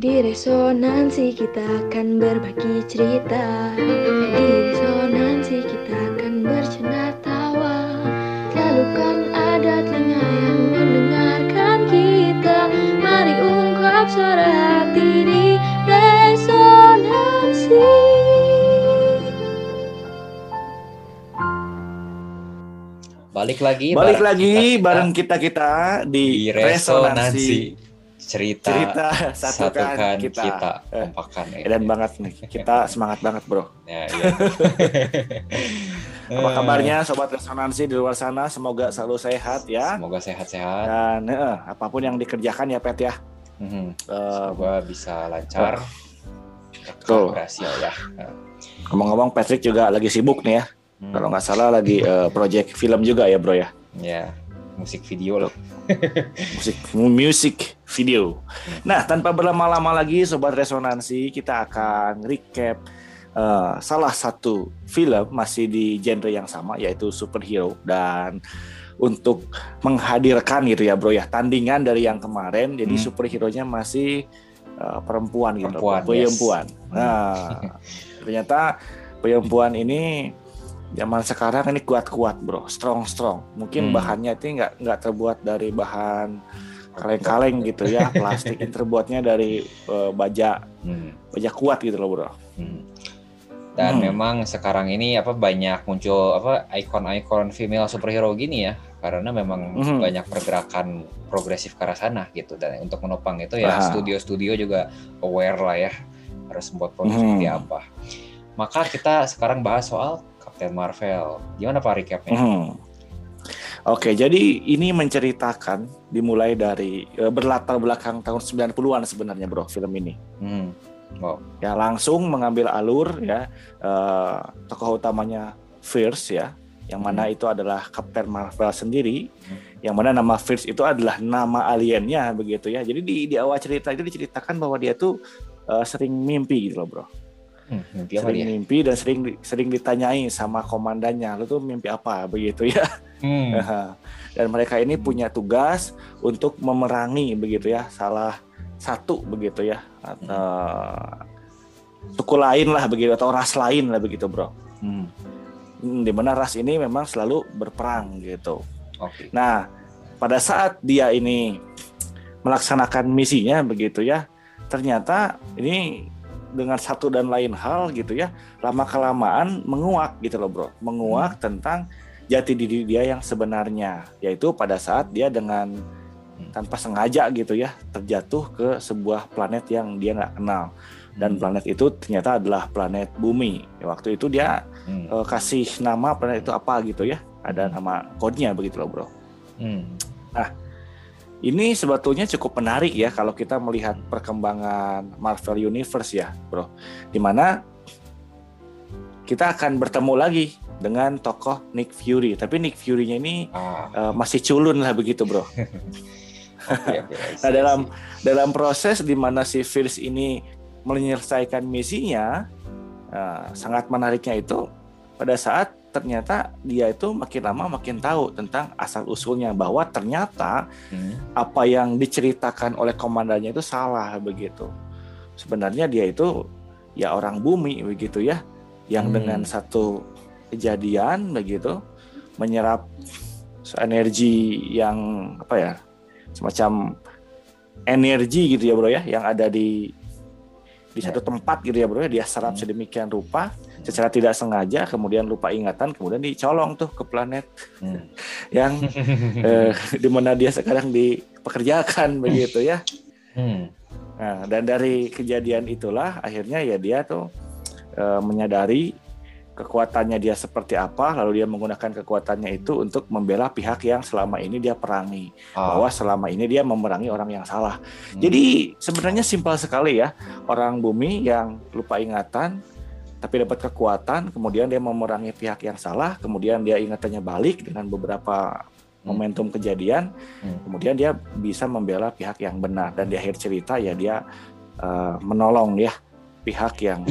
Di resonansi kita akan berbagi cerita. Di resonansi kita akan bercanda tawa. Selalu kan ada telinga yang mendengarkan kita. Mari ungkap suara hati di resonansi. Balik lagi Balik bareng lagi kita-kita bareng kita-kita di, di resonansi cerita, Cerita satukan kita. Eh, kompakan ya. Dan banget nih, kita semangat banget bro. Ya, iya. Apa kabarnya sobat resonansi di luar sana? Semoga selalu sehat ya. Semoga sehat-sehat. Dan eh, apa pun yang dikerjakan ya Pet ya. Mhm. Eh, Semoga bisa lancar. Betul. Berhasil ya. Ngomong-ngomong Patrick juga lagi sibuk nih ya. hmm. Kalau nggak salah lagi eh, project film juga ya bro ya. ya musik video loh. Musik music video. Nah tanpa berlama-lama lagi sobat resonansi kita akan recap eh, salah satu film masih di genre yang sama yaitu superhero dan untuk menghadirkan gitu ya bro ya tandingan dari yang kemarin jadi Hmm. superhero-nya masih eh, perempuan gitu Perempuan, perempuan. yes. Nah ternyata perempuan ini zaman sekarang ini kuat-kuat bro strong strong mungkin Hmm. bahannya itu nggak nggak terbuat dari bahan kaleng-kaleng gitu ya plastik ini terbuatnya dari eh, baja Hmm. baja kuat gitu loh bro Hmm. Dan Hmm. memang sekarang ini apa banyak muncul apa ikon-ikon female superhero gini ya karena memang Mhm. banyak pergerakan progresif ke arah sana gitu dan untuk menopang itu ya Aha. studio-studio juga aware lah ya harus membuat produk Mhm. seperti apa. Maka kita sekarang bahas soal Captain Marvel. Gimana Pak recapnya? Hmm. Oke, jadi ini menceritakan dimulai dari eh, berlatar belakang tahun 90-an sebenarnya, Bro, film ini. Hmm. Wow. Ya, langsung mengambil alur ya eh, tokoh utamanya Fierce ya, yang mana Hmm. itu adalah Captain Marvel sendiri, Hmm. yang mana nama Fierce itu adalah nama aliennya begitu ya. Jadi di, di awal cerita itu diceritakan bahwa dia tuh eh, sering mimpi gitu loh, Bro. Hmm, mimpi apa sering dia? mimpi dan sering sering ditanyai sama komandannya, lu tuh mimpi apa begitu ya. Hmm. dan mereka ini punya tugas untuk memerangi begitu ya salah satu begitu ya atau suku lain lah begitu atau ras lain lah begitu bro Hmm. Hmm, di mana ras ini memang selalu berperang gitu Oke. nah pada saat dia ini melaksanakan misinya begitu ya ternyata ini dengan satu dan lain hal gitu ya lama kelamaan menguak gitu loh bro menguak tentang jati diri dia yang sebenarnya yaitu pada saat dia dengan tanpa sengaja gitu ya terjatuh ke sebuah planet yang dia nggak kenal dan Hmm. planet itu ternyata adalah planet bumi waktu itu dia Hmm. eh, kasih nama planet itu apa gitu ya ada nama kodenya begitu loh bro Hmm. Ini sebetulnya cukup menarik ya kalau kita melihat perkembangan Marvel Universe ya, bro. Di mana kita akan bertemu lagi dengan tokoh Nick Fury. Tapi Nick Fury-nya ini Ah, eh, masih culun lah begitu, bro. see, Nah dalam dalam proses di mana si Fierce ini menyelesaikan misinya, eh, sangat menariknya itu pada saat ternyata dia itu makin lama makin tahu tentang asal usulnya bahwa ternyata Hmm. apa yang diceritakan oleh komandannya itu salah begitu. Sebenarnya dia itu ya orang bumi begitu ya, yang Hmm. dengan satu kejadian begitu menyerap energi yang apa ya semacam energi gitu ya bro ya, yang ada di di satu tempat gitu ya bro ya, dia serap Hmm. sedemikian rupa secara tidak sengaja kemudian lupa ingatan kemudian dicolong tuh ke planet Hmm. yang eh, di mana dia sekarang dipekerjakan begitu ya. Hmm. Nah, dan dari kejadian itulah akhirnya ya dia tuh eh, menyadari kekuatannya dia seperti apa, lalu dia menggunakan kekuatannya itu untuk membela pihak yang selama ini dia perangi, Ah, bahwa selama ini dia memerangi orang yang salah. hmm. Jadi sebenarnya simpel sekali ya, orang bumi yang lupa ingatan tapi dapat kekuatan, kemudian dia memerangi pihak yang salah, kemudian dia ingatannya balik dengan beberapa momentum kejadian, Hmm. kemudian dia bisa membela pihak yang benar dan di akhir cerita ya dia eh, menolong ya pihak yang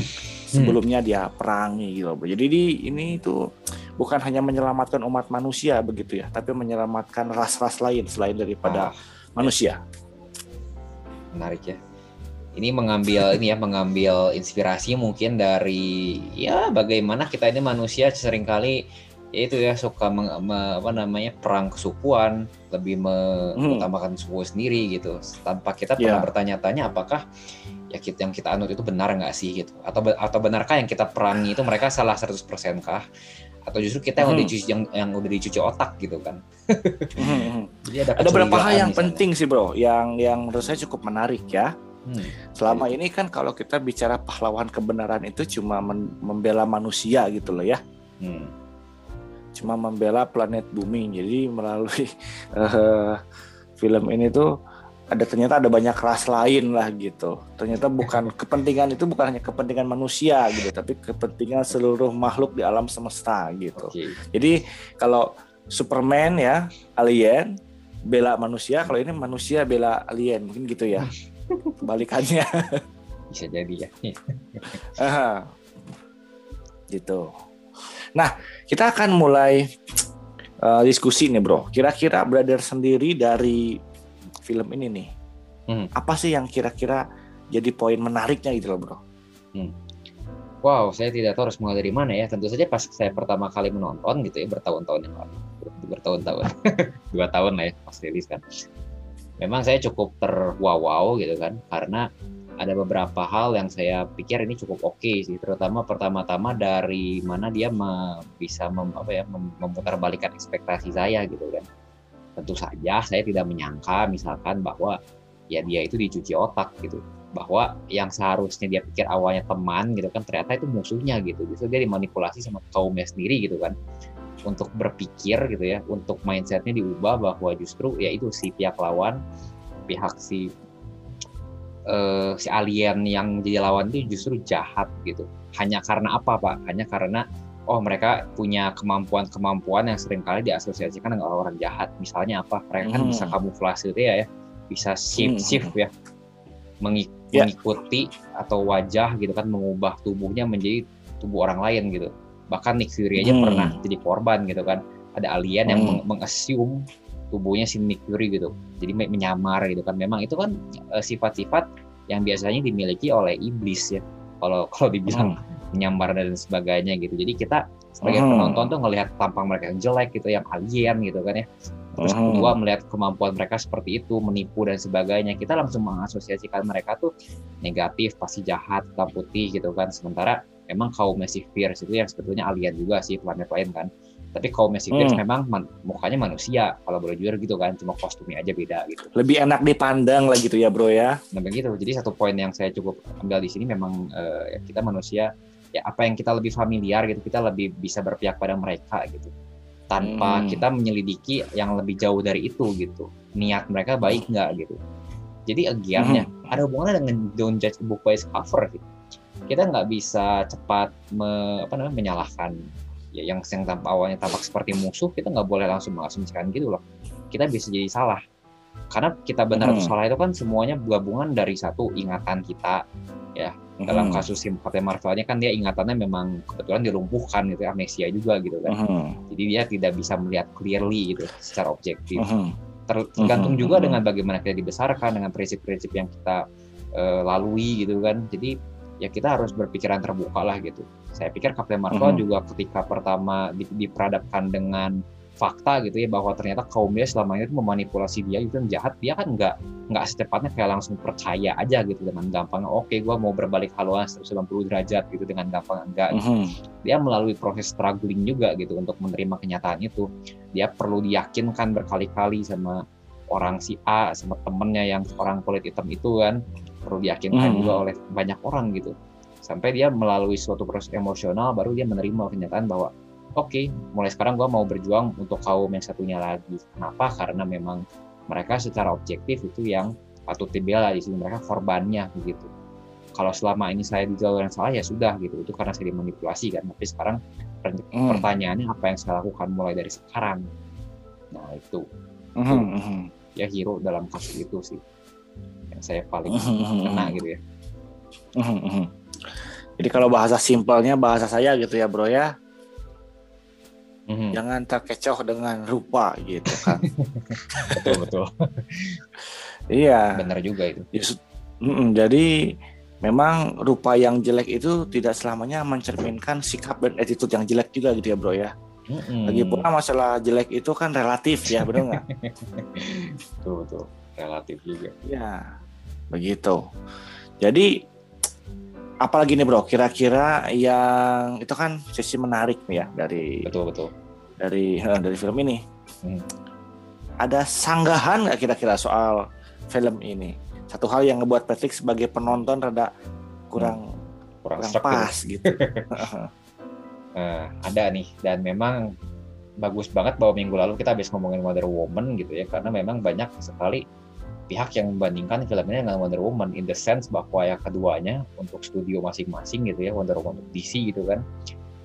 sebelumnya dia perangi gitu. Jadi di, ini itu bukan hanya menyelamatkan umat manusia begitu ya, tapi menyelamatkan ras-ras lain selain daripada Ah, manusia. menarik ya. Ini mengambil ini ya mengambil inspirasi mungkin dari ya bagaimana kita ini manusia sering kali ya itu ya suka meng, me- apa namanya perang kesukuan lebih Hmm. mengutamakan suku sendiri gitu tanpa kita pernah Ya. bertanya-tanya apakah ya kita yang kita anut itu benar nggak sih gitu atau atau benarkah yang kita perangi itu mereka salah 100% kah atau justru kita yang udah Hmm. dicuci yang, yang udah dicuci otak gitu kan Mhm. jadi ada Ada beberapa hal yang di sana. penting sih bro, yang yang menurut saya cukup menarik ya. Hmm. Selama ini kan kalau kita bicara pahlawan kebenaran itu cuma membela manusia gitu loh ya, Hmm. cuma membela planet bumi. Jadi melalui eh, film ini tuh ada ternyata ada banyak ras lain lah gitu. Ternyata bukan kepentingan itu bukan hanya kepentingan manusia gitu, tapi kepentingan seluruh makhluk di alam semesta gitu. Oke. Jadi kalau Superman ya alien bela manusia, kalau ini manusia bela alien mungkin gitu ya. Kebalikannya. bisa jadi ya Aha. gitu. Nah, kita akan mulai eh, diskusi nih, Bro. Kira-kira brother sendiri dari film ini nih. Hmm. Apa sih yang kira-kira jadi poin menariknya gitu loh, Bro? Wow, saya tidak tahu harus mulai dari mana ya. Tentu saja pas saya pertama kali menonton gitu ya bertahun-tahun yang lalu, Ber- bertahun-tahun, dua tahun lah ya pas rilis kan. Memang saya cukup terwow gitu kan, karena ada beberapa hal yang saya pikir ini cukup oke sih, terutama pertama-tama dari mana dia me- bisa mem, apa ya mem- memutarbalikkan ekspektasi saya gitu kan. Tentu saja saya tidak menyangka misalkan bahwa ya dia itu dicuci otak gitu bahwa yang seharusnya dia pikir awalnya teman gitu kan ternyata itu musuhnya gitu justru dia dimanipulasi sama kaumnya sendiri gitu kan untuk berpikir gitu ya untuk mindsetnya diubah bahwa justru ya itu si pihak lawan pihak si eh, si alien yang jadi lawan itu justru jahat gitu. Hanya karena apa pak? Hanya karena oh mereka punya kemampuan-kemampuan yang sering kali diasosiasikan dengan orang jahat. Misalnya apa? Mereka kan Hmm. bisa kamuflase itu ya ya. Bisa shift Hmm. shift ya. Mengi- Ya. mengikuti atau wajah gitu kan mengubah tubuhnya menjadi tubuh orang lain gitu bahkan Nick Fury aja Hmm. pernah jadi korban gitu kan. Ada alien yang Hmm. meng- mengassume tubuhnya si Nick Fury gitu. Jadi me- menyamar gitu kan. Memang itu kan eh, sifat-sifat yang biasanya dimiliki oleh iblis ya. Kalau kalau dibilang menyamar dan sebagainya gitu. Jadi kita sebagai Hmm. penonton tuh ngelihat tampang mereka yang jelek gitu yang alien gitu kan ya. Terus Hmm. kedua melihat kemampuan mereka seperti itu menipu dan sebagainya. Kita langsung mengasosiasikan mereka tuh negatif pasti jahat hitam putih gitu kan. Sementara memang kaum si Fierce itu yang sebetulnya alien juga sih planet lain kan. Tapi kaum si Fierce Hmm. memang man- mukanya manusia kalau boleh jujur gitu kan cuma kostumnya aja beda gitu. Lebih enak dipandang lah gitu ya, Bro ya. nah begitu. Jadi satu poin yang saya cukup ambil di sini memang ya kita manusia ya apa yang kita lebih familiar gitu kita lebih bisa berpihak pada mereka gitu. Tanpa Hmm. kita menyelidiki yang lebih jauh dari itu gitu. Niat mereka baik nggak gitu. Jadi agiannya ada hubungannya dengan don't judge a book by its cover gitu kita nggak bisa cepat me- apa namanya menyalahkan. Ya yang yang tampak awalnya tampak seperti musuh kita nggak boleh langsung mengasumsikan gitu loh. Kita bisa jadi salah. Karena kita benar atau Hmm. salah itu kan semuanya gabungan dari satu ingatan kita dalam Mhm. kasus si Captain Marvelnya kan dia ingatannya memang kebetulan dilumpuhkan gitu amnesia juga gitu kan. Mhm. jadi dia tidak bisa melihat clearly gitu secara objektif. Mhm. Ter- tergantung Mhm, juga dengan bagaimana kita dibesarkan dengan prinsip-prinsip yang kita eh, lalui gitu kan. Jadi ya kita harus berpikiran terbuka lah gitu saya pikir Captain Marvel Mhm. juga ketika pertama di- diperadapkan dengan fakta gitu ya bahwa ternyata kaum dia selama ini tuh memanipulasi dia itu jahat dia kan nggak nggak secepatnya kayak langsung percaya aja gitu dengan gampang oke gua mau berbalik haluan 190 derajat gitu dengan gampang enggak Mhm. dia melalui proses struggling juga gitu untuk menerima kenyataan itu dia perlu diyakinkan berkali-kali sama orang si A sama temennya yang orang kulit hitam itu kan perlu diyakinkan Hmm. juga oleh banyak orang gitu. Sampai dia melalui suatu proses emosional baru dia menerima kenyataan bahwa oke mulai sekarang gua mau berjuang untuk kaum yang satunya lagi. Kenapa? Karena memang mereka secara objektif itu yang patut dibela. Di sini mereka korbannya begitu. Kalau selama ini saya di jalur yang salah ya sudah gitu. Itu karena saya dimanipulasi kan. Tapi sekarang Hmm. pertanyaannya apa yang saya lakukan mulai dari sekarang? Nah itu. Mhm. Mhm. ya hero dalam kasus itu sih yang saya paling kena gitu ya. Jadi kalau bahasa simpelnya bahasa saya gitu ya, Bro ya. Mhm, Jangan terkecoh dengan rupa gitu kan. betul betul iya. benar juga itu Mm-mm, jadi memang rupa yang jelek itu tidak selamanya mencerminkan sikap dan attitude yang jelek juga gitu ya bro ya. Mm-mm. Lagi pula masalah jelek itu kan relatif ya benar nggak? betul betul relatif juga. Ya begitu. Jadi apalagi nih bro kira-kira yang itu kan sisi menarik nih ya dari Betul betul. dari dari film ini. Hmm. Ada sanggahan nggak kira-kira soal film ini? Satu hal yang ngebuat Patrick sebagai penonton rada kurang Kurang kurang struck gitu. pas gitu. Nah, ada nih dan memang bagus banget bahwa minggu lalu kita habis ngomongin Wonder Woman gitu ya karena memang banyak sekali pihak yang membandingkan filmnya dengan Wonder Woman in the sense bahwa yang keduanya untuk studio masing-masing gitu ya Wonder Woman untuk DC gitu kan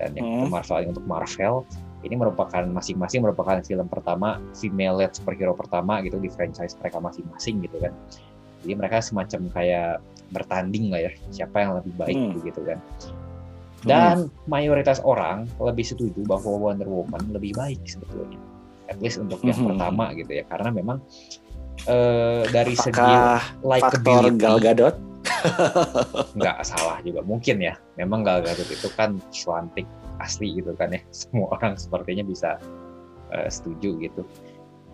dan yang Hmm. Marvel yang untuk Marvel ini merupakan masing-masing merupakan film pertama female led superhero pertama gitu di franchise mereka masing-masing gitu kan jadi mereka semacam kayak bertanding lah ya siapa yang lebih baik Hmm. gitu kan dan mayoritas orang lebih setuju bahwa Wonder Woman lebih baik sebetulnya. At least untuk yang Mhm. pertama gitu ya. Karena memang eh, dari segi Apakah faktor likability Gal Gadot? nggak salah juga mungkin ya. Memang Gal Gadot itu kan cantik asli gitu kan ya. Semua orang sepertinya bisa eh, setuju gitu.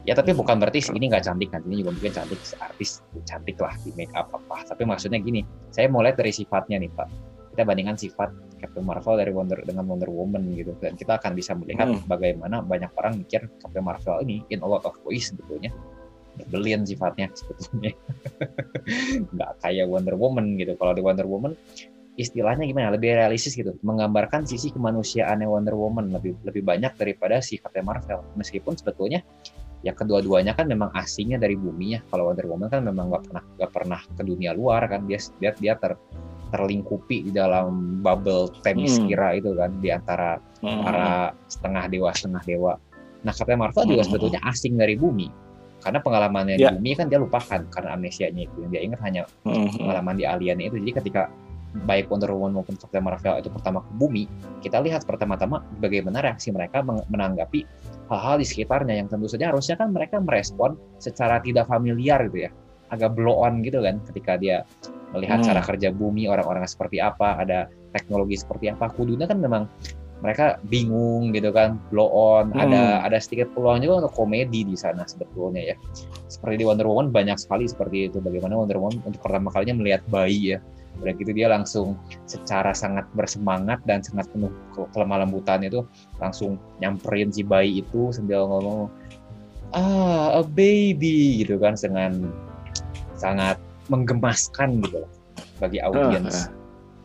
Ya tapi bukan berarti ini nggak cantik nantinya juga mungkin cantik artis cantik lah di make up apa. Tapi maksudnya gini, saya mau lihat dari sifatnya nih Pak. Kita bandingkan sifat Captain Marvel dari Wonder dengan Wonder Woman gitu dan kita akan bisa melihat Hmm. bagaimana banyak orang mikir Captain Marvel ini in a lot of ways sebetulnya nyebelin sifatnya sebetulnya. Nggak kayak Wonder Woman gitu. Kalau di Wonder Woman istilahnya gimana? Lebih realistis gitu. Menggambarkan sisi kemanusiaannya Wonder Woman lebih lebih banyak daripada si Captain Marvel. Meskipun sebetulnya ya kedua-duanya kan memang asingnya dari bumi ya. Kalau Wonder Woman kan memang nggak pernah nggak pernah ke dunia luar kan. Dia dia dia ter terlingkupi di dalam bubble Themyscira itu kan. Di antara Hmm. para setengah dewa setengah dewa. Nah Captain Marvel juga Hmm. sebetulnya asing dari bumi karena pengalamannya Ya. di bumi kan dia lupakan karena amnesianya itu yang dia ingat hanya Hmm. pengalaman di alien itu. Jadi ketika baik Wonder Woman maupun Captain Marvel itu pertama ke bumi, kita lihat pertama-tama bagaimana reaksi mereka menanggapi hal-hal di sekitarnya yang tentu saja harusnya kan mereka merespon secara tidak familiar gitu ya, agak blow on gitu kan ketika dia melihat Hmm. cara kerja bumi orang-orang seperti apa, ada teknologi seperti apa. Kudunya kan memang mereka bingung gitu kan, blow on, Hmm. ada ada sedikit peluang juga untuk komedi di sana sebetulnya ya. Seperti di Wonder Woman banyak sekali seperti itu bagaimana Wonder Woman untuk pertama kalinya melihat bayi ya. Udah gitu dia langsung secara sangat bersemangat dan sangat penuh ke- kelemah lembutan itu langsung nyamperin si bayi itu sambil ngomong ah a baby gitu kan dengan sangat menggemaskan gitu bagi audiens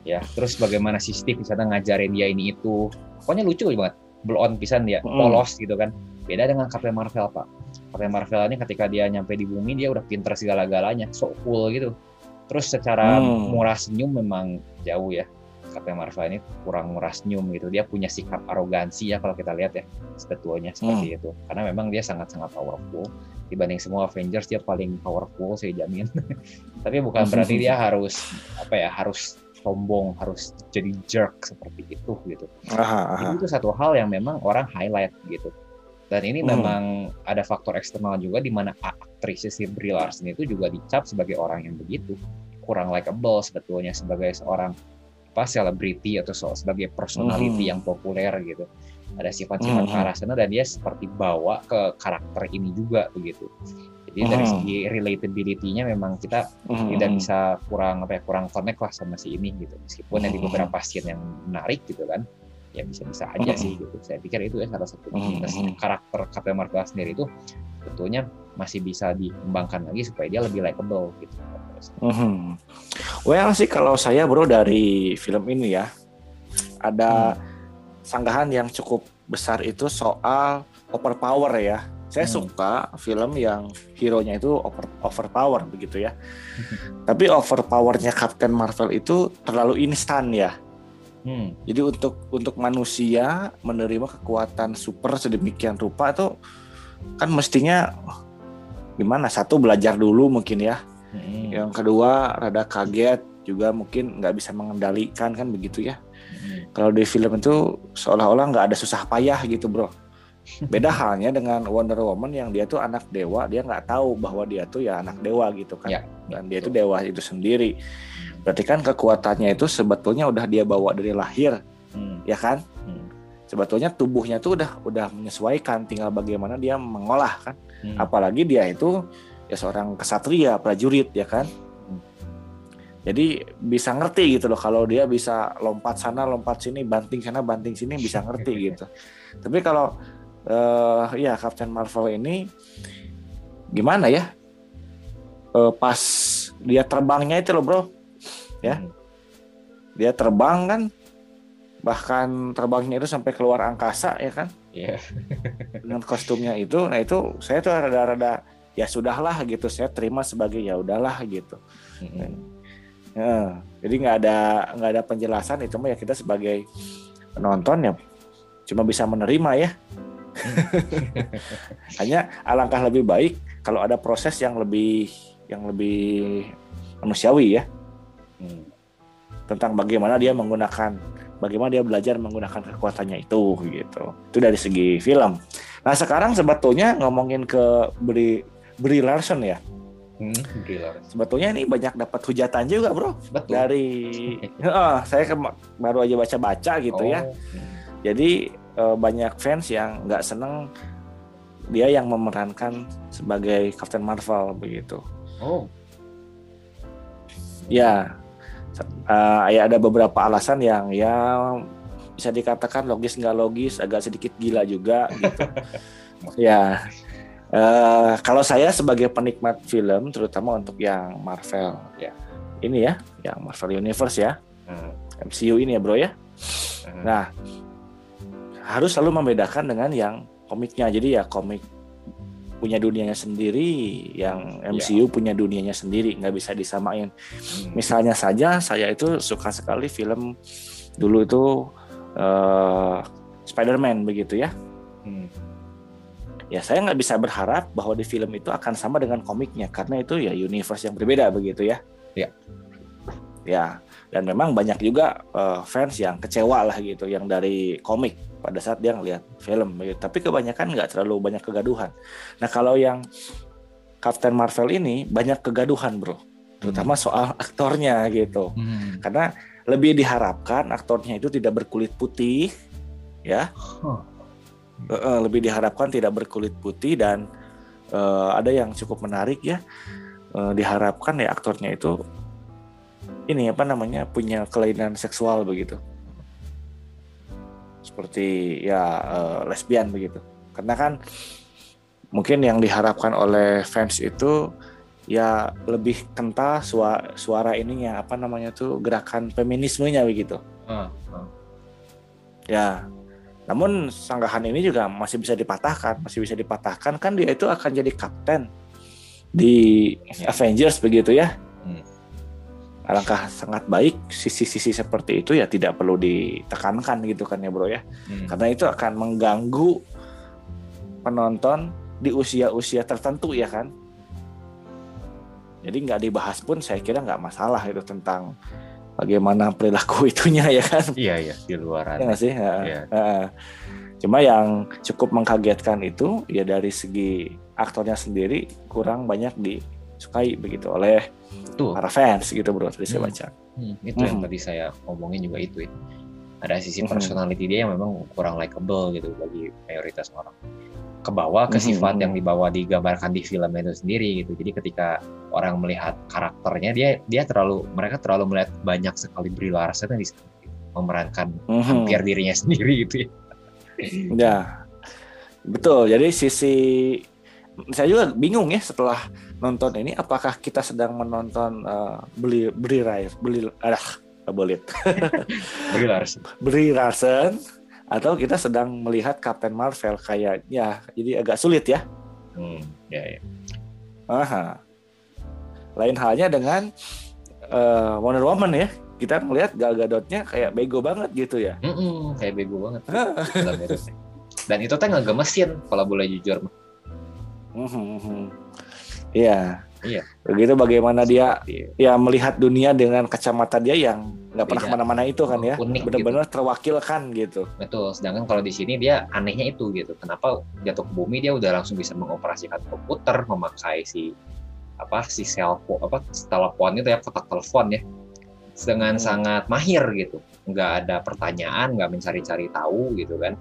ya terus bagaimana si Steve di sana ngajarin dia ini itu? Pokoknya lucu banget. Blow on pisan dia Mm. polos gitu kan. Beda dengan Captain Marvel pak. Captain Marvel ini ketika dia nyampe di bumi dia udah pinter segala-galanya so cool gitu. Terus secara Hmm. murah senyum memang jauh ya. Captain Marvel ini kurang murah senyum gitu. Dia punya sikap arogansi ya kalau kita lihat ya sebetulnya seperti itu. Karena memang dia sangat-sangat powerful. Dibanding semua Avengers dia paling powerful saya jamin. Tapi bukan berarti dia harus apa ya harus sombong harus jadi jerk seperti itu gitu Aha, aha. jadi itu satu hal yang memang orang highlight gitu dan ini Hmm. memang ada faktor eksternal juga di mana aktris si Brie Larson itu juga dicap sebagai orang yang begitu kurang likable sebetulnya sebagai seorang apa selebriti atau so- sebagai personality Hmm. yang populer gitu ada sifat-sifat Hmm. arah sana dan dia seperti bawa ke karakter ini juga begitu jadi dari Hmm. segi relatability-nya memang kita Hmm. tidak bisa kurang apa ya kurang connect lah sama si ini gitu meskipun ada di Hmm. beberapa scene yang menarik gitu kan ya bisa-bisa aja Hmm. sih gitu saya pikir itu ya salah satu Hmm. minus karakter Captain Marvel sendiri itu tentunya masih bisa dikembangkan lagi supaya dia lebih likable gitu Mhm. Well sih kalau saya bro dari film ini ya ada sanggahan yang cukup besar itu soal overpower ya. Saya Hmm. suka film yang hero-nya itu over overpower begitu ya. Tapi overpowernya Captain Marvel itu terlalu instan ya. hmm. Jadi untuk untuk manusia menerima kekuatan super sedemikian rupa itu kan mestinya gimana? Satu belajar dulu mungkin ya. Hmm. Yang kedua rada kaget juga mungkin nggak bisa mengendalikan kan begitu ya. Hmm. Kalau di film itu seolah-olah nggak ada susah payah gitu bro. Beda halnya dengan Wonder Woman yang dia tuh anak dewa, dia nggak tahu bahwa dia tuh ya anak dewa gitu kan. Ya. dan dia itu dewa itu sendiri. Berarti kan kekuatannya itu sebetulnya udah dia bawa dari lahir, Hmm. ya kan? Hmm. Sebetulnya tubuhnya tuh udah udah menyesuaikan, tinggal bagaimana dia mengolah kan. Hmm. Apalagi dia itu ya seorang kesatria, prajurit ya kan. Hmm. Jadi bisa ngerti gitu loh kalau dia bisa lompat sana, lompat sini, banting sana, banting sini bisa ngerti gitu. Tapi kalau eh ya Captain Marvel ini gimana ya? Eh, pas dia terbangnya itu loh bro, ya. Hmm. dia terbang kan, bahkan terbangnya itu sampai keluar angkasa ya kan, Iya. dengan kostumnya itu. Nah itu saya tuh rada-rada ya sudahlah gitu, saya terima sebagai ya udahlah gitu. Hmm. Ya, jadi nggak ada nggak ada penjelasan itu mah ya kita sebagai penonton ya cuma bisa menerima ya. Hanya alangkah lebih baik kalau ada proses yang lebih yang lebih manusiawi ya Hmm. tentang bagaimana dia menggunakan bagaimana dia belajar menggunakan kekuatannya itu gitu. Itu dari segi film. Nah, sekarang sebetulnya ngomongin ke Brie Brie Larson ya. Hmm. Gila. Sebetulnya ini banyak dapat hujatan juga, Bro. Betul. Dari Heeh, saya baru aja baca-baca gitu ya. Oh. Hmm. Jadi eh, banyak fans yang nggak seneng dia yang memerankan sebagai Captain Marvel begitu. Oh. Ya, eh, ya ada beberapa alasan yang ya bisa dikatakan logis nggak logis, agak sedikit gila juga gitu. ya, eh, kalau saya sebagai penikmat film, terutama untuk yang Marvel, ya ini ya, yang Marvel Universe ya, Hmm. MCU ini ya bro ya. Hmm. Nah, harus selalu membedakan dengan yang komiknya. Jadi ya komik punya dunianya sendiri, yang MCU punya dunianya sendiri, nggak bisa disamain. Hmm. Misalnya saja saya itu suka sekali film dulu itu eh, Spider-Man begitu ya. Hmm. Ya saya nggak bisa berharap bahwa di film itu akan sama dengan komiknya karena itu ya universe yang berbeda begitu ya. Ya. Ya dan memang banyak juga eh, fans yang kecewa lah gitu yang dari komik pada saat dia ngelihat film begitu. Tapi kebanyakan nggak terlalu banyak kegaduhan. Nah kalau yang Captain Marvel ini banyak kegaduhan bro, terutama soal aktornya gitu. Hmm. Karena lebih diharapkan aktornya itu tidak berkulit putih, ya. Huh. Lebih diharapkan tidak berkulit putih dan eh, ada yang cukup menarik ya. Eh, diharapkan ya aktornya itu ini apa namanya punya kelainan seksual begitu. Seperti ya eh, lesbian begitu. Karena kan mungkin yang diharapkan oleh fans itu ya lebih kental suara, suara ininya apa namanya tuh gerakan feminismenya begitu. Ah, ah. Ya. Namun sanggahan ini juga masih bisa dipatahkan, masih bisa dipatahkan kan dia itu akan jadi kapten di Avengers begitu ya. Hmm. Alangkah sangat baik sisi-sisi seperti itu ya tidak perlu ditekankan gitu kan ya bro ya. Hmm. Karena itu akan mengganggu penonton di usia-usia tertentu ya kan. Jadi nggak dibahas pun saya kira nggak masalah itu tentang bagaimana perilaku itunya ya kan. Iya iya di luaran. Ya sih? Ya, ya. Cuma yang cukup mengkagetkan itu ya dari segi aktornya sendiri kurang banyak disukai begitu oleh Tuh. para fans gitu bro tadi saya Hmm. baca. Hmm, itu yang Mhm. tadi saya omongin juga itu ya. Ada sisi Mhm. personality dia yang memang kurang likable gitu bagi mayoritas orang. Kebawa ke Mhm. sifat yang dibawa digambarkan di film itu sendiri gitu. Jadi ketika orang melihat karakternya dia dia terlalu mereka terlalu melihat banyak sekali Brie Larson yang di sana, gitu. memerankan Mhm. hampir dirinya sendiri gitu ya. Ya, betul. Jadi sisi saya juga bingung ya setelah nonton ini, apakah kita sedang menonton eh, beli beli Rai- beli ah bolit Brie Larson. Brie Larson atau kita sedang melihat Captain Marvel kayaknya jadi agak sulit ya. Hmm, ya, ya. Aha. Lain halnya dengan eh, Wonder Woman ya. Kita ngelihat Gal Gadotnya kayak bego banget gitu ya. Mm-mm, kayak bego banget. Dan itu teh ngegemesin kalau boleh jujur. Mhm. Iya. Iya. Begitu bagaimana dia ya melihat dunia dengan kacamata dia yang nggak pernah Beda. ke mana-mana itu kan ya. Unik Benar-benar terwakilkan gitu. Betul. Sedangkan kalau di sini dia anehnya itu gitu. Kenapa jatuh ke bumi dia udah langsung bisa mengoperasikan komputer, memakai si apa si cellphone apa telepon itu ya kotak telepon ya dengan Hmm. sangat mahir gitu nggak ada pertanyaan nggak mencari-cari tahu gitu kan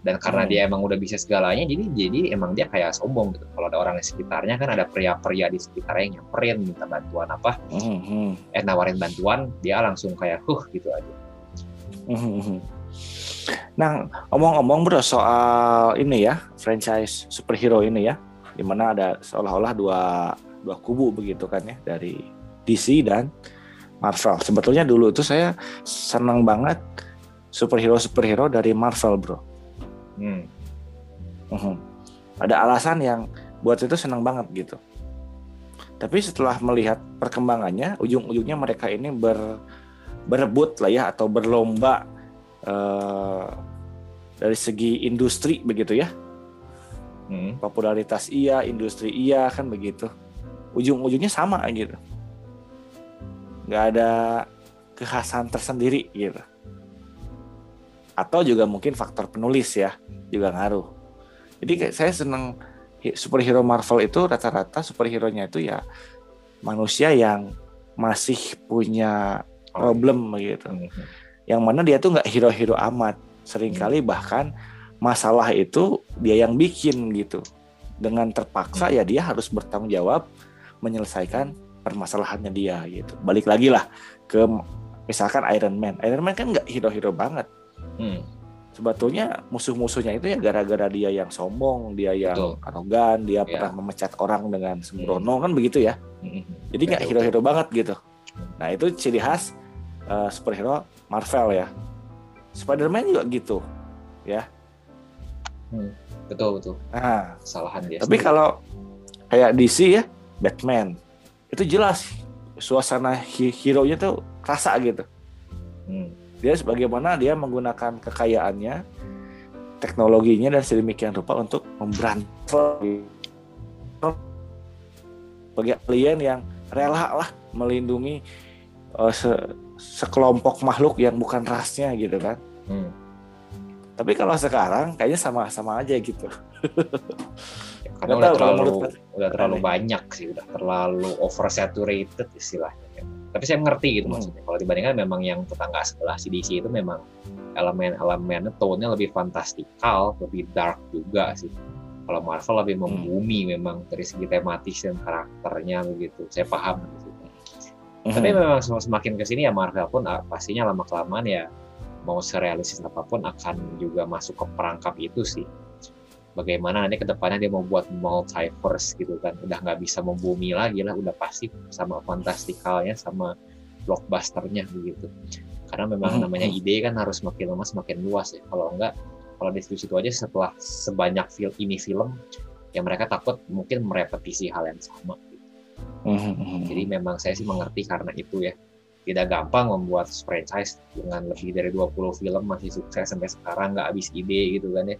dan karena Hmm. dia emang udah bisa segalanya jadi jadi emang dia kayak sombong gitu kalau ada orang di sekitarnya kan ada pria-pria di sekitarnya yang nyamperin minta bantuan apa Mhm. eh nawarin bantuan dia langsung kayak huh gitu aja. Nah, omong-omong bro soal ini ya franchise superhero ini ya, di mana ada seolah-olah dua dua kubu begitu kan ya dari DC dan Marvel. Sebetulnya dulu itu saya senang banget superhero superhero dari Marvel bro. Hmm. Mhm. Ada alasan yang buat itu senang banget gitu. Tapi setelah melihat perkembangannya, ujung-ujungnya mereka ini ber, berebut lah ya atau berlomba eh, dari segi industri begitu ya. Hmm. Popularitas iya, industri iya kan begitu. Ujung-ujungnya sama gitu. Nggak ada kekhasan tersendiri gitu. Atau juga mungkin faktor penulis ya juga ngaruh. Jadi kayak saya seneng hi- superhero Marvel itu rata-rata superhero-nya itu ya manusia yang masih punya problem gitu. Hmm. Yang mana dia tuh nggak hero-hero amat. Seringkali bahkan masalah itu dia yang bikin gitu. Dengan terpaksa ya dia harus bertanggung jawab menyelesaikan permasalahannya dia gitu. Balik lagi lah ke misalkan Iron Man. Iron Man kan nggak hero-hero banget. Hmm. Sebetulnya musuh-musuhnya itu ya gara-gara dia yang sombong, dia yang Betul. arogan, dia Ya. pernah memecat orang dengan sembrono kan begitu ya. Hmm. Jadi nggak hero-hero banget gitu. Nah itu ciri khas uh, superhero Marvel ya. Spider-Man juga gitu. betul betul Nah, kesalahan dia tapi sendiri. kalau kayak DC ya, Batman itu jelas suasana hi- hero-nya tuh kerasa gitu. Hmm. Dia sebagaimana dia menggunakan kekayaannya, teknologinya dan sedemikian rupa untuk memberantas bagi alien yang rela lah melindungi uh, se- sekelompok makhluk yang bukan rasnya gitu kan. Hmm. Tapi kalau sekarang kayaknya sama-sama aja gitu. Ya, karena udah tahu terlalu menurut udah terlalu banyak sih udah terlalu oversaturated istilahnya ya. Tapi saya mengerti gitu Hmm. maksudnya kalau dibandingkan memang yang tetangga sebelah CDC itu memang elemen-elemennya tone-nya lebih fantastikal lebih dark juga sih kalau Marvel lebih Hmm. membumi memang dari segi tematis dan karakternya begitu saya paham gitu. Mhm. tapi memang sem- semakin ke sini ya Marvel pun ah, pastinya lama kelamaan ya mau serealistis apa pun akan juga masuk ke perangkap itu sih bagaimana nanti ke depannya dia mau buat multiverse gitu kan udah nggak bisa membumi lagi lah udah pasti sama fantastikalnya sama blockbusternya begitu karena memang Mhm. namanya ide kan harus semakin lama semakin luas ya kalau enggak kalau di situ-situ aja setelah sebanyak film ini film ya mereka takut mungkin merepetisi hal yang sama Mhm. jadi memang saya sih mengerti karena itu ya. Tidak gampang membuat franchise dengan lebih dari 20 film masih sukses sampai sekarang nggak habis ide gitu kan ya.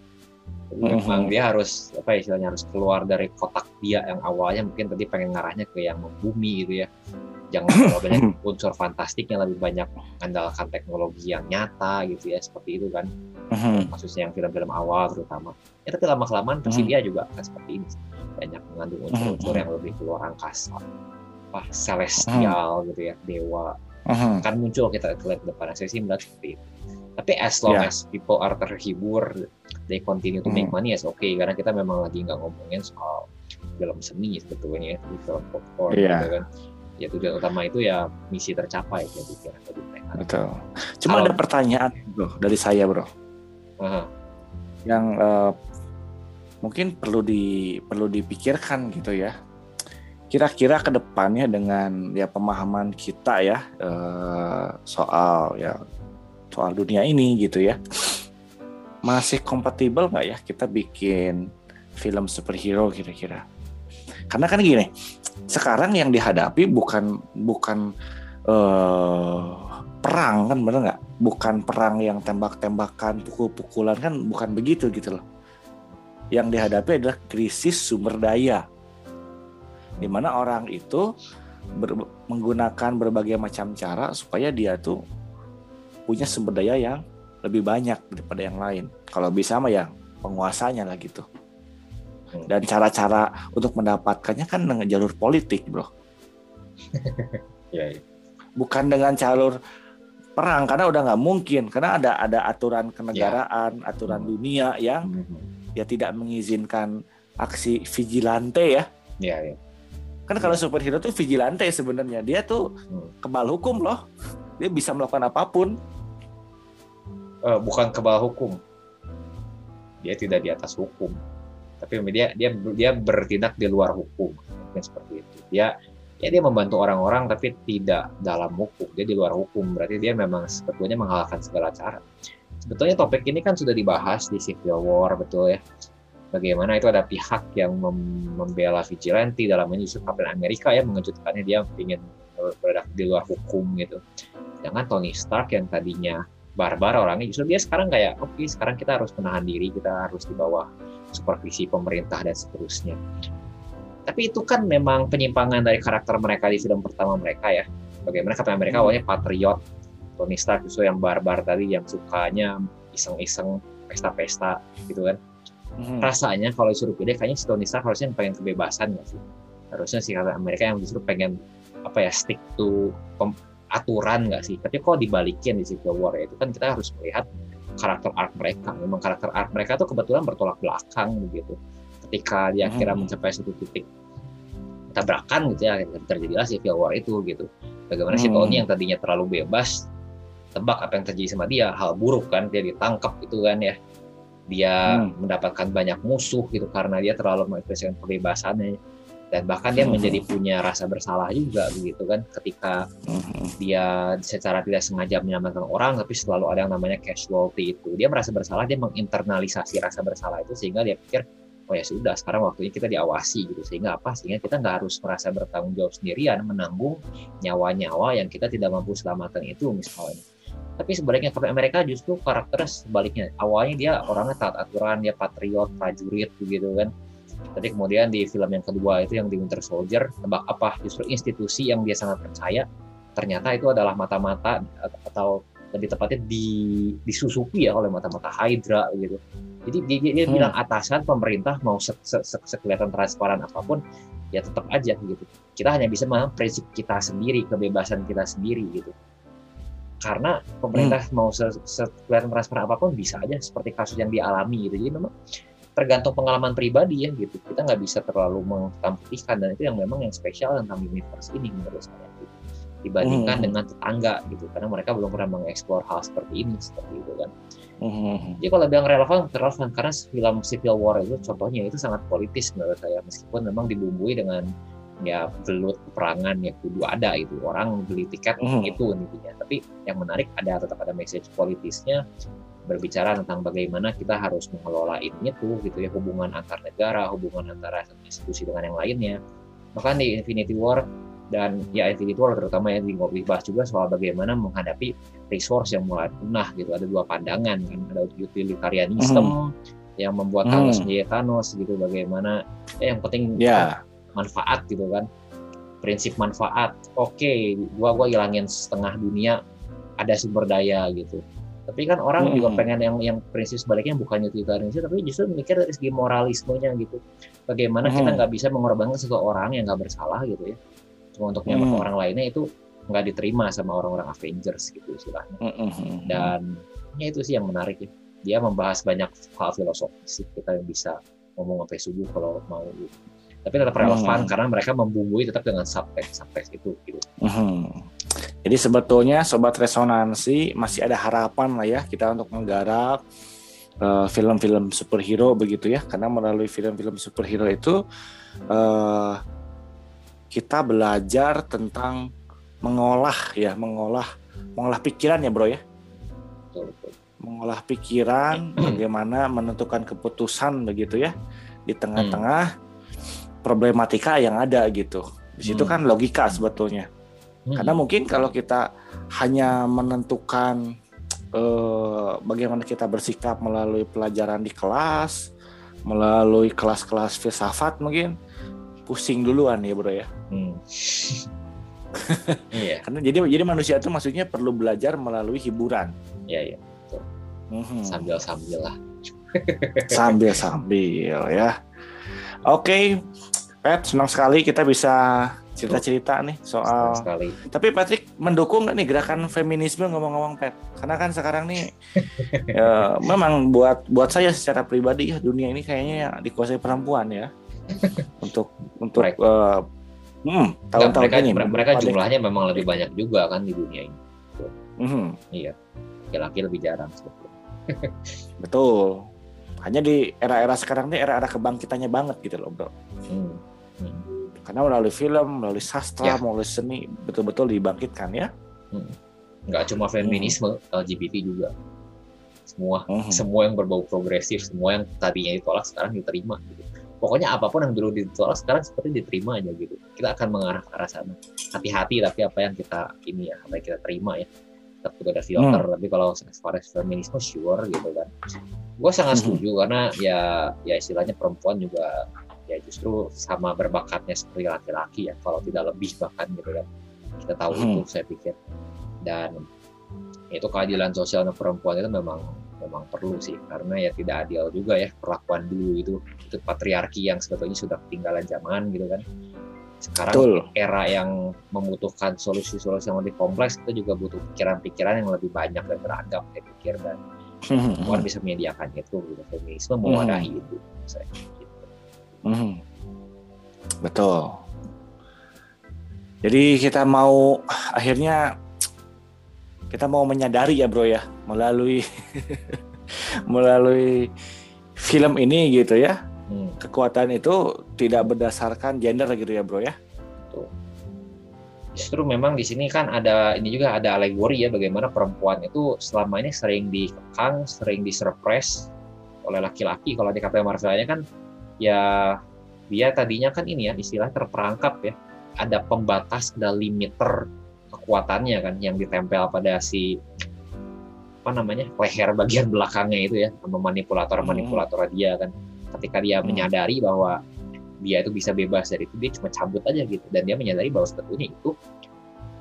Memang dia harus apa ya istilahnya harus keluar dari kotak dia yang awalnya mungkin tadi pengen ngarahnya ke yang membumi gitu ya. Jangan terlalu banyak unsur fantastiknya lebih banyak mengandalkan teknologi yang nyata gitu ya seperti itu kan khususnya yang film-film awal terutama. Ya tapi lama kelamaan pasti dia juga akan seperti ini. Banyak mengandung unsur-unsur yang lebih keluar angkasa, apa celestial gitu ya, dewa. Akan muncul kita lihat depan. Saya sih melihat seperti itu. Tapi as long Ya. as people are terhibur, they continue to make Mhm. money, yes oke. Karena kita memang lagi nggak ngomongin soal film seni sebetulnya, ya, di film popcorn Iya. gitu kan. Ya tujuan utama itu ya misi tercapai ya pikir bagi mereka. Betul. Cuma Kalau- ada pertanyaan bro dari saya bro, Aha. yang eh, mungkin perlu di perlu dipikirkan gitu ya. Kira-kira ke depannya dengan ya pemahaman kita ya eh, soal ya soal dunia ini gitu ya, masih kompatibel nggak ya kita bikin film superhero kira-kira? Karena kan gini, sekarang yang dihadapi bukan bukan eh perang kan bener nggak? Bukan perang yang tembak-tembakan, pukul-pukulan kan bukan begitu gitu loh. Yang dihadapi adalah krisis sumber daya, di mana orang itu ber- menggunakan berbagai macam cara supaya dia tuh punya sumber daya yang lebih banyak daripada yang lain. Kalau bisa mah ya penguasanya lah gitu. Hmm. dan cara-cara untuk mendapatkannya kan dengan jalur politik bro Iya, iya. bukan dengan jalur perang karena udah nggak mungkin karena ada ada aturan kenegaraan aturan Hmm. dunia yang Mhm. ya tidak mengizinkan aksi vigilante ya Iya, iya. kan kalau superhero tuh vigilante sebenarnya dia tuh Hmm. kebal hukum loh dia bisa melakukan apa pun Eh, bukan kebal hukum. Dia tidak di atas hukum. Tapi dia dia dia bertindak di luar hukum. Mungkin seperti itu. Dia ya dia membantu orang-orang tapi tidak dalam hukum. Dia di luar hukum. Berarti dia memang sebetulnya menghalalkan segala cara. Sebetulnya topik ini kan sudah dibahas di Civil War, betul ya. Bagaimana itu ada pihak yang mem- membela vigilante dalam justru Kapten Amerika ya mengejutkannya dia ingin berada di luar hukum gitu. Jangan Tony Stark yang tadinya barbar orangnya justru dia sekarang kayak oke sekarang kita harus menahan diri kita harus di bawah supervisi pemerintah dan seterusnya tapi itu kan memang penyimpangan dari karakter mereka di film pertama mereka ya bagaimana Captain America Hmm. awalnya patriot Tony Stark justru yang barbar tadi yang sukanya iseng-iseng pesta-pesta gitu kan Mhm. rasanya kalau disuruh pilih kayaknya si Tony Stark harusnya pengen kebebasan nggak sih harusnya si Captain America yang justru pengen apa ya stick to aturan nggak sih? Tapi kok dibalikin di Civil War ya? Itu kan kita harus melihat karakter arc mereka. Memang karakter arc mereka tuh kebetulan bertolak belakang begitu. Ketika dia akhirnya Hmm. mencapai satu titik tabrakan gitu ya akhirnya terjadilah Civil War itu gitu. Bagaimana si Hmm. Tony yang tadinya terlalu bebas tebak apa yang terjadi sama dia hal buruk kan dia ditangkap gitu kan ya. Dia Hmm. mendapatkan banyak musuh gitu karena dia terlalu mengekspresikan kebebasannya dan bahkan dia Hmm. menjadi punya rasa bersalah juga begitu kan ketika Mhm. dia secara tidak sengaja menyelamatkan orang tapi selalu ada yang namanya casualty itu. Dia merasa bersalah dia menginternalisasi rasa bersalah itu sehingga dia pikir oh ya sudah sekarang waktunya kita diawasi gitu. Sehingga apa? Sehingga kita nggak harus merasa bertanggung jawab sendirian menanggung nyawa-nyawa yang kita tidak mampu selamatkan itu misalnya. Tapi sebaliknya Captain America justru karakternya sebaliknya. Awalnya dia orangnya taat aturan dia patriot prajurit begitu kan tapi kemudian di film yang kedua itu yang di Winter Soldier tebak apa justru institusi yang dia sangat percaya ternyata itu adalah mata-mata atau lebih tepatnya di, disusupi ya oleh mata-mata Hydra gitu. Jadi dia, dia, Hmm. bilang atasan pemerintah mau se, se, se, sekelihatan transparan apa pun ya tetap aja gitu. Kita hanya bisa prinsip kita sendiri, kebebasan kita sendiri gitu. Karena pemerintah mau se, sekelihatan transparan apa pun bisa aja seperti kasus yang dialami gitu. Jadi memang tergantung pengalaman pribadi ya gitu. Kita nggak bisa terlalu mengtampilkan dan itu yang memang yang spesial tentang universe ini menurut saya gitu. Dibandingkan Hmm. dengan tetangga gitu karena mereka belum pernah mengeksplor hal seperti ini seperti itu kan. Mhm. Jadi kalau bilang relevan, relevan karena film Civil War itu contohnya itu sangat politis menurut saya meskipun memang dibumbui dengan ya gelut peperangan ya kudu ada itu orang beli tiket Mhm. itu intinya. Tapi yang menarik ada tetap ada message politisnya berbicara tentang bagaimana kita harus mengelola ini tuh gitu ya hubungan antar negara, hubungan antara satu institusi dengan yang lainnya. Bahkan di Infinity War dan ya Infinity War terutama yang dibahas juga soal bagaimana menghadapi resource yang mulai punah gitu ada dua pandangan kan ada utilitarianisme yang membuat Hmm. Thanos menjadi Thanos gitu bagaimana eh, yang penting Ya. manfaat gitu kan prinsip manfaat oke gua gua hilangin setengah dunia ada sumber daya gitu tapi kan orang Hmm. juga pengen yang yang prinsip sebaliknya bukan utilitarianisme tapi justru mikir dari segi moralismenya gitu bagaimana kita Hmm. nggak bisa mengorbankan seseorang yang nggak bersalah gitu ya cuma untuk menyelamatkan Hmm. orang lainnya itu nggak diterima sama orang-orang Avengers gitu istilahnya Mhm. dan ya itu sih yang menarik ya dia membahas banyak hal filosofis kita yang bisa ngomong sampai subuh kalau mau gitu tapi tetap relevan Hmm. karena mereka membumbui tetap dengan subtext subtext itu gitu Mhm. Jadi sebetulnya sobat resonansi masih ada harapan lah ya kita untuk menggarap eh, film-film superhero begitu ya. Karena melalui film-film superhero itu eh, kita belajar tentang mengolah ya mengolah mengolah pikiran ya bro ya. Mengolah pikiran bagaimana menentukan keputusan begitu ya. Di tengah-tengah problematika yang ada gitu. Di situ Hmm. kan logika sebetulnya Hmm. karena mungkin kalau kita hanya menentukan eh, bagaimana kita bersikap melalui pelajaran di kelas, melalui kelas-kelas filsafat mungkin pusing duluan ya bro ya. Hmm. iya Karena jadi jadi manusia itu maksudnya perlu belajar melalui hiburan. iya iya Mhm. sambil sambil lah Sambil sambil ya. Oke, Pat, senang sekali kita bisa cerita-cerita nih soal. Sekali. Tapi Patrick mendukung nggak nih gerakan feminisme ngomong-ngomong Pat? Karena kan sekarang nih ya, memang buat buat saya secara pribadi ya dunia ini kayaknya dikuasai perempuan ya. untuk untuk Mereka- eh, hmm, tahun-tahun mereka, ini mereka jumlahnya memang lebih banyak juga kan di dunia ini. Mhm, Iya. Laki-laki lebih jarang sebetulnya. betul. Hanya di era-era sekarang ini era-era kebangkitannya banget gitu loh, Bro. Hmm. Hmm. Karena melalui film, melalui sastra, Ya. melalui seni betul-betul dibangkitkan ya. Nggak cuma feminisme, LGBT juga. Semua Mhm. semua yang berbau progresif, semua yang tadinya ditolak sekarang diterima. Gitu. Pokoknya apa pun yang dulu ditolak sekarang seperti diterima aja gitu. Kita akan mengarah ke arah sana. Hati-hati tapi apa yang kita ini ya, apa yang kita terima ya. Juga ada filter. Tapi kalau as feminisme sure gitu kan. Gue sangat Mhm. setuju karena ya ya istilahnya perempuan juga ya justru sama berbakatnya seperti laki-laki ya. Kalau tidak lebih bahkan gitu kan. Kita tahu Mhm. itu saya pikir. Dan itu keadilan sosial untuk perempuan itu memang memang perlu sih karena ya tidak adil juga ya perlakuan dulu itu itu patriarki yang sebetulnya sudah ketinggalan zaman gitu kan sekarang Betul. era yang membutuhkan solusi-solusi yang lebih kompleks itu juga butuh pikiran-pikiran yang lebih banyak dan beragam saya pikir dan perempuan bisa menyediakan itu gitu feminisme mewadahi itu saya mhm. Betul. Jadi kita mau akhirnya kita mau menyadari ya bro ya melalui melalui film ini gitu ya Hmm, kekuatan itu tidak berdasarkan gender gitu ya bro ya. justru memang di sini kan ada ini juga ada alegori ya bagaimana perempuan itu selama ini sering dikekang, sering disurprise oleh laki-laki. Kalau di KPM Marvelnya kan ya dia tadinya kan ini ya istilah terperangkap ya. Ada pembatas, ada limiter kekuatannya kan yang ditempel pada si apa namanya leher bagian belakangnya itu ya sama manipulator-manipulator dia kan ketika dia Hmm. menyadari bahwa dia itu bisa bebas dari itu dia cuma cabut aja gitu dan dia menyadari bahwa sebetulnya itu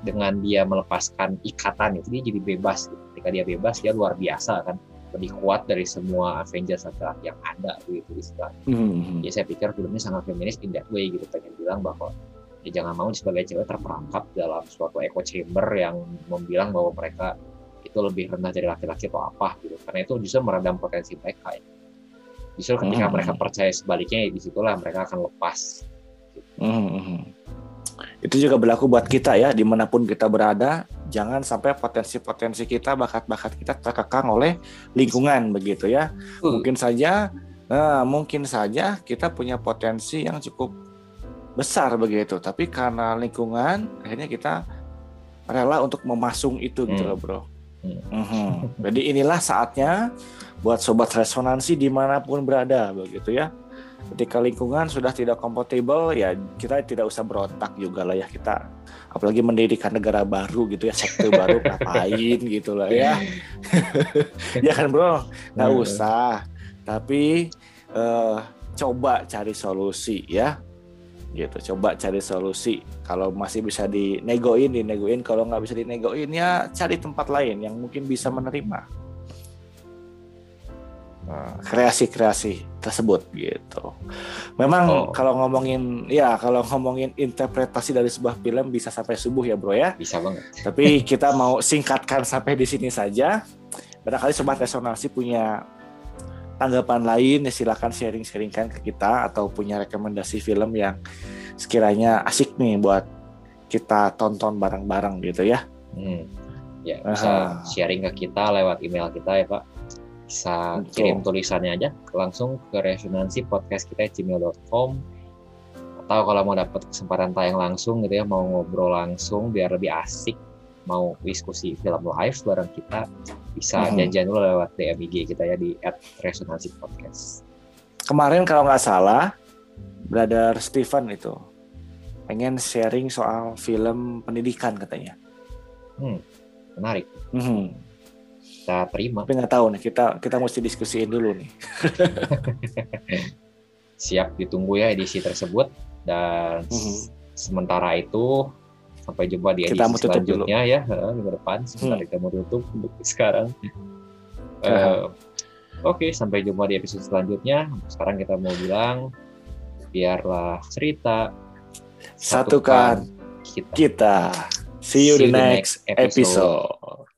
dengan dia melepaskan ikatan itu dia jadi bebas gitu. ketika dia bebas dia luar biasa kan lebih kuat dari semua Avengers laki-laki yang ada gitu istilah. Mhm. Ya saya pikir filmnya sangat feminis in that way gitu pengen bilang bahwa ya jangan mau sebagai cewek terperangkap dalam suatu echo chamber yang membilang bahwa mereka itu lebih rendah dari laki-laki atau apa gitu karena itu justru meredam potensi mereka ya. Justru ketika Hmm. mereka percaya sebaliknya ya di situlah mereka akan lepas Mhm. Itu juga berlaku buat kita ya, di mana pun kita berada, jangan sampai potensi-potensi kita, bakat-bakat kita terkekang oleh lingkungan begitu ya. Hmm. Mungkin saja, nah, mungkin saja kita punya potensi yang cukup besar begitu, tapi karena lingkungan, akhirnya kita rela untuk memasung itu gitu Hmm. loh bro. Hmm. Mhm. Jadi inilah saatnya buat sobat resonansi di mana pun berada begitu ya. Ketika lingkungan sudah tidak kompatibel ya kita tidak usah berontak juga lah ya. Kita apalagi mendirikan negara baru gitu ya sekte baru ngapain gitu lah ya. Ya kan bro? Nggak Hmm. usah. Tapi eh, coba cari solusi ya. Gitu coba cari solusi. Kalau masih bisa dinegoin dinegoin. Kalau nggak bisa dinegoin ya cari tempat lain yang mungkin bisa menerima kreasi-kreasi tersebut gitu. Memang Oh. kalau ngomongin ya kalau ngomongin interpretasi dari sebuah film bisa sampai subuh ya bro ya. bisa banget. Tapi kita mau singkatkan sampai di sini saja. Barangkali sobat resonansi punya tanggapan lain ya silakan sharing-sharingkan ke kita atau punya rekomendasi film yang sekiranya asik nih buat kita tonton bareng-bareng gitu ya. Hmm. Ya, bisa Aha. sharing ke kita lewat email kita ya Pak. Bisa Betul. kirim tulisannya aja langsung ke resonansi podcast kita gmail.com atau kalau mau dapat kesempatan tayang langsung gitu ya mau ngobrol langsung biar lebih asik mau diskusi film live bareng kita bisa Mhm. janjian dulu lewat DM IG kita ya di @resonansi podcast. Kemarin kalau nggak salah Brother Steven itu pengen sharing soal film pendidikan katanya. Menarik. Mhm. Kita terima. Tapi nggak tahu nih kita kita mesti diskusiin dulu nih. Siap ditunggu ya edisi tersebut dan Mhm. sementara itu sampai jumpa di edisi Kita mau tutup dulu. selanjutnya ya eh, minggu depan sebentar Hmm. kita mau tutup untuk sekarang. Eh, oke sampai jumpa di episode selanjutnya sekarang kita mau bilang biarlah cerita Satukan kita. kita. See you, the next episode.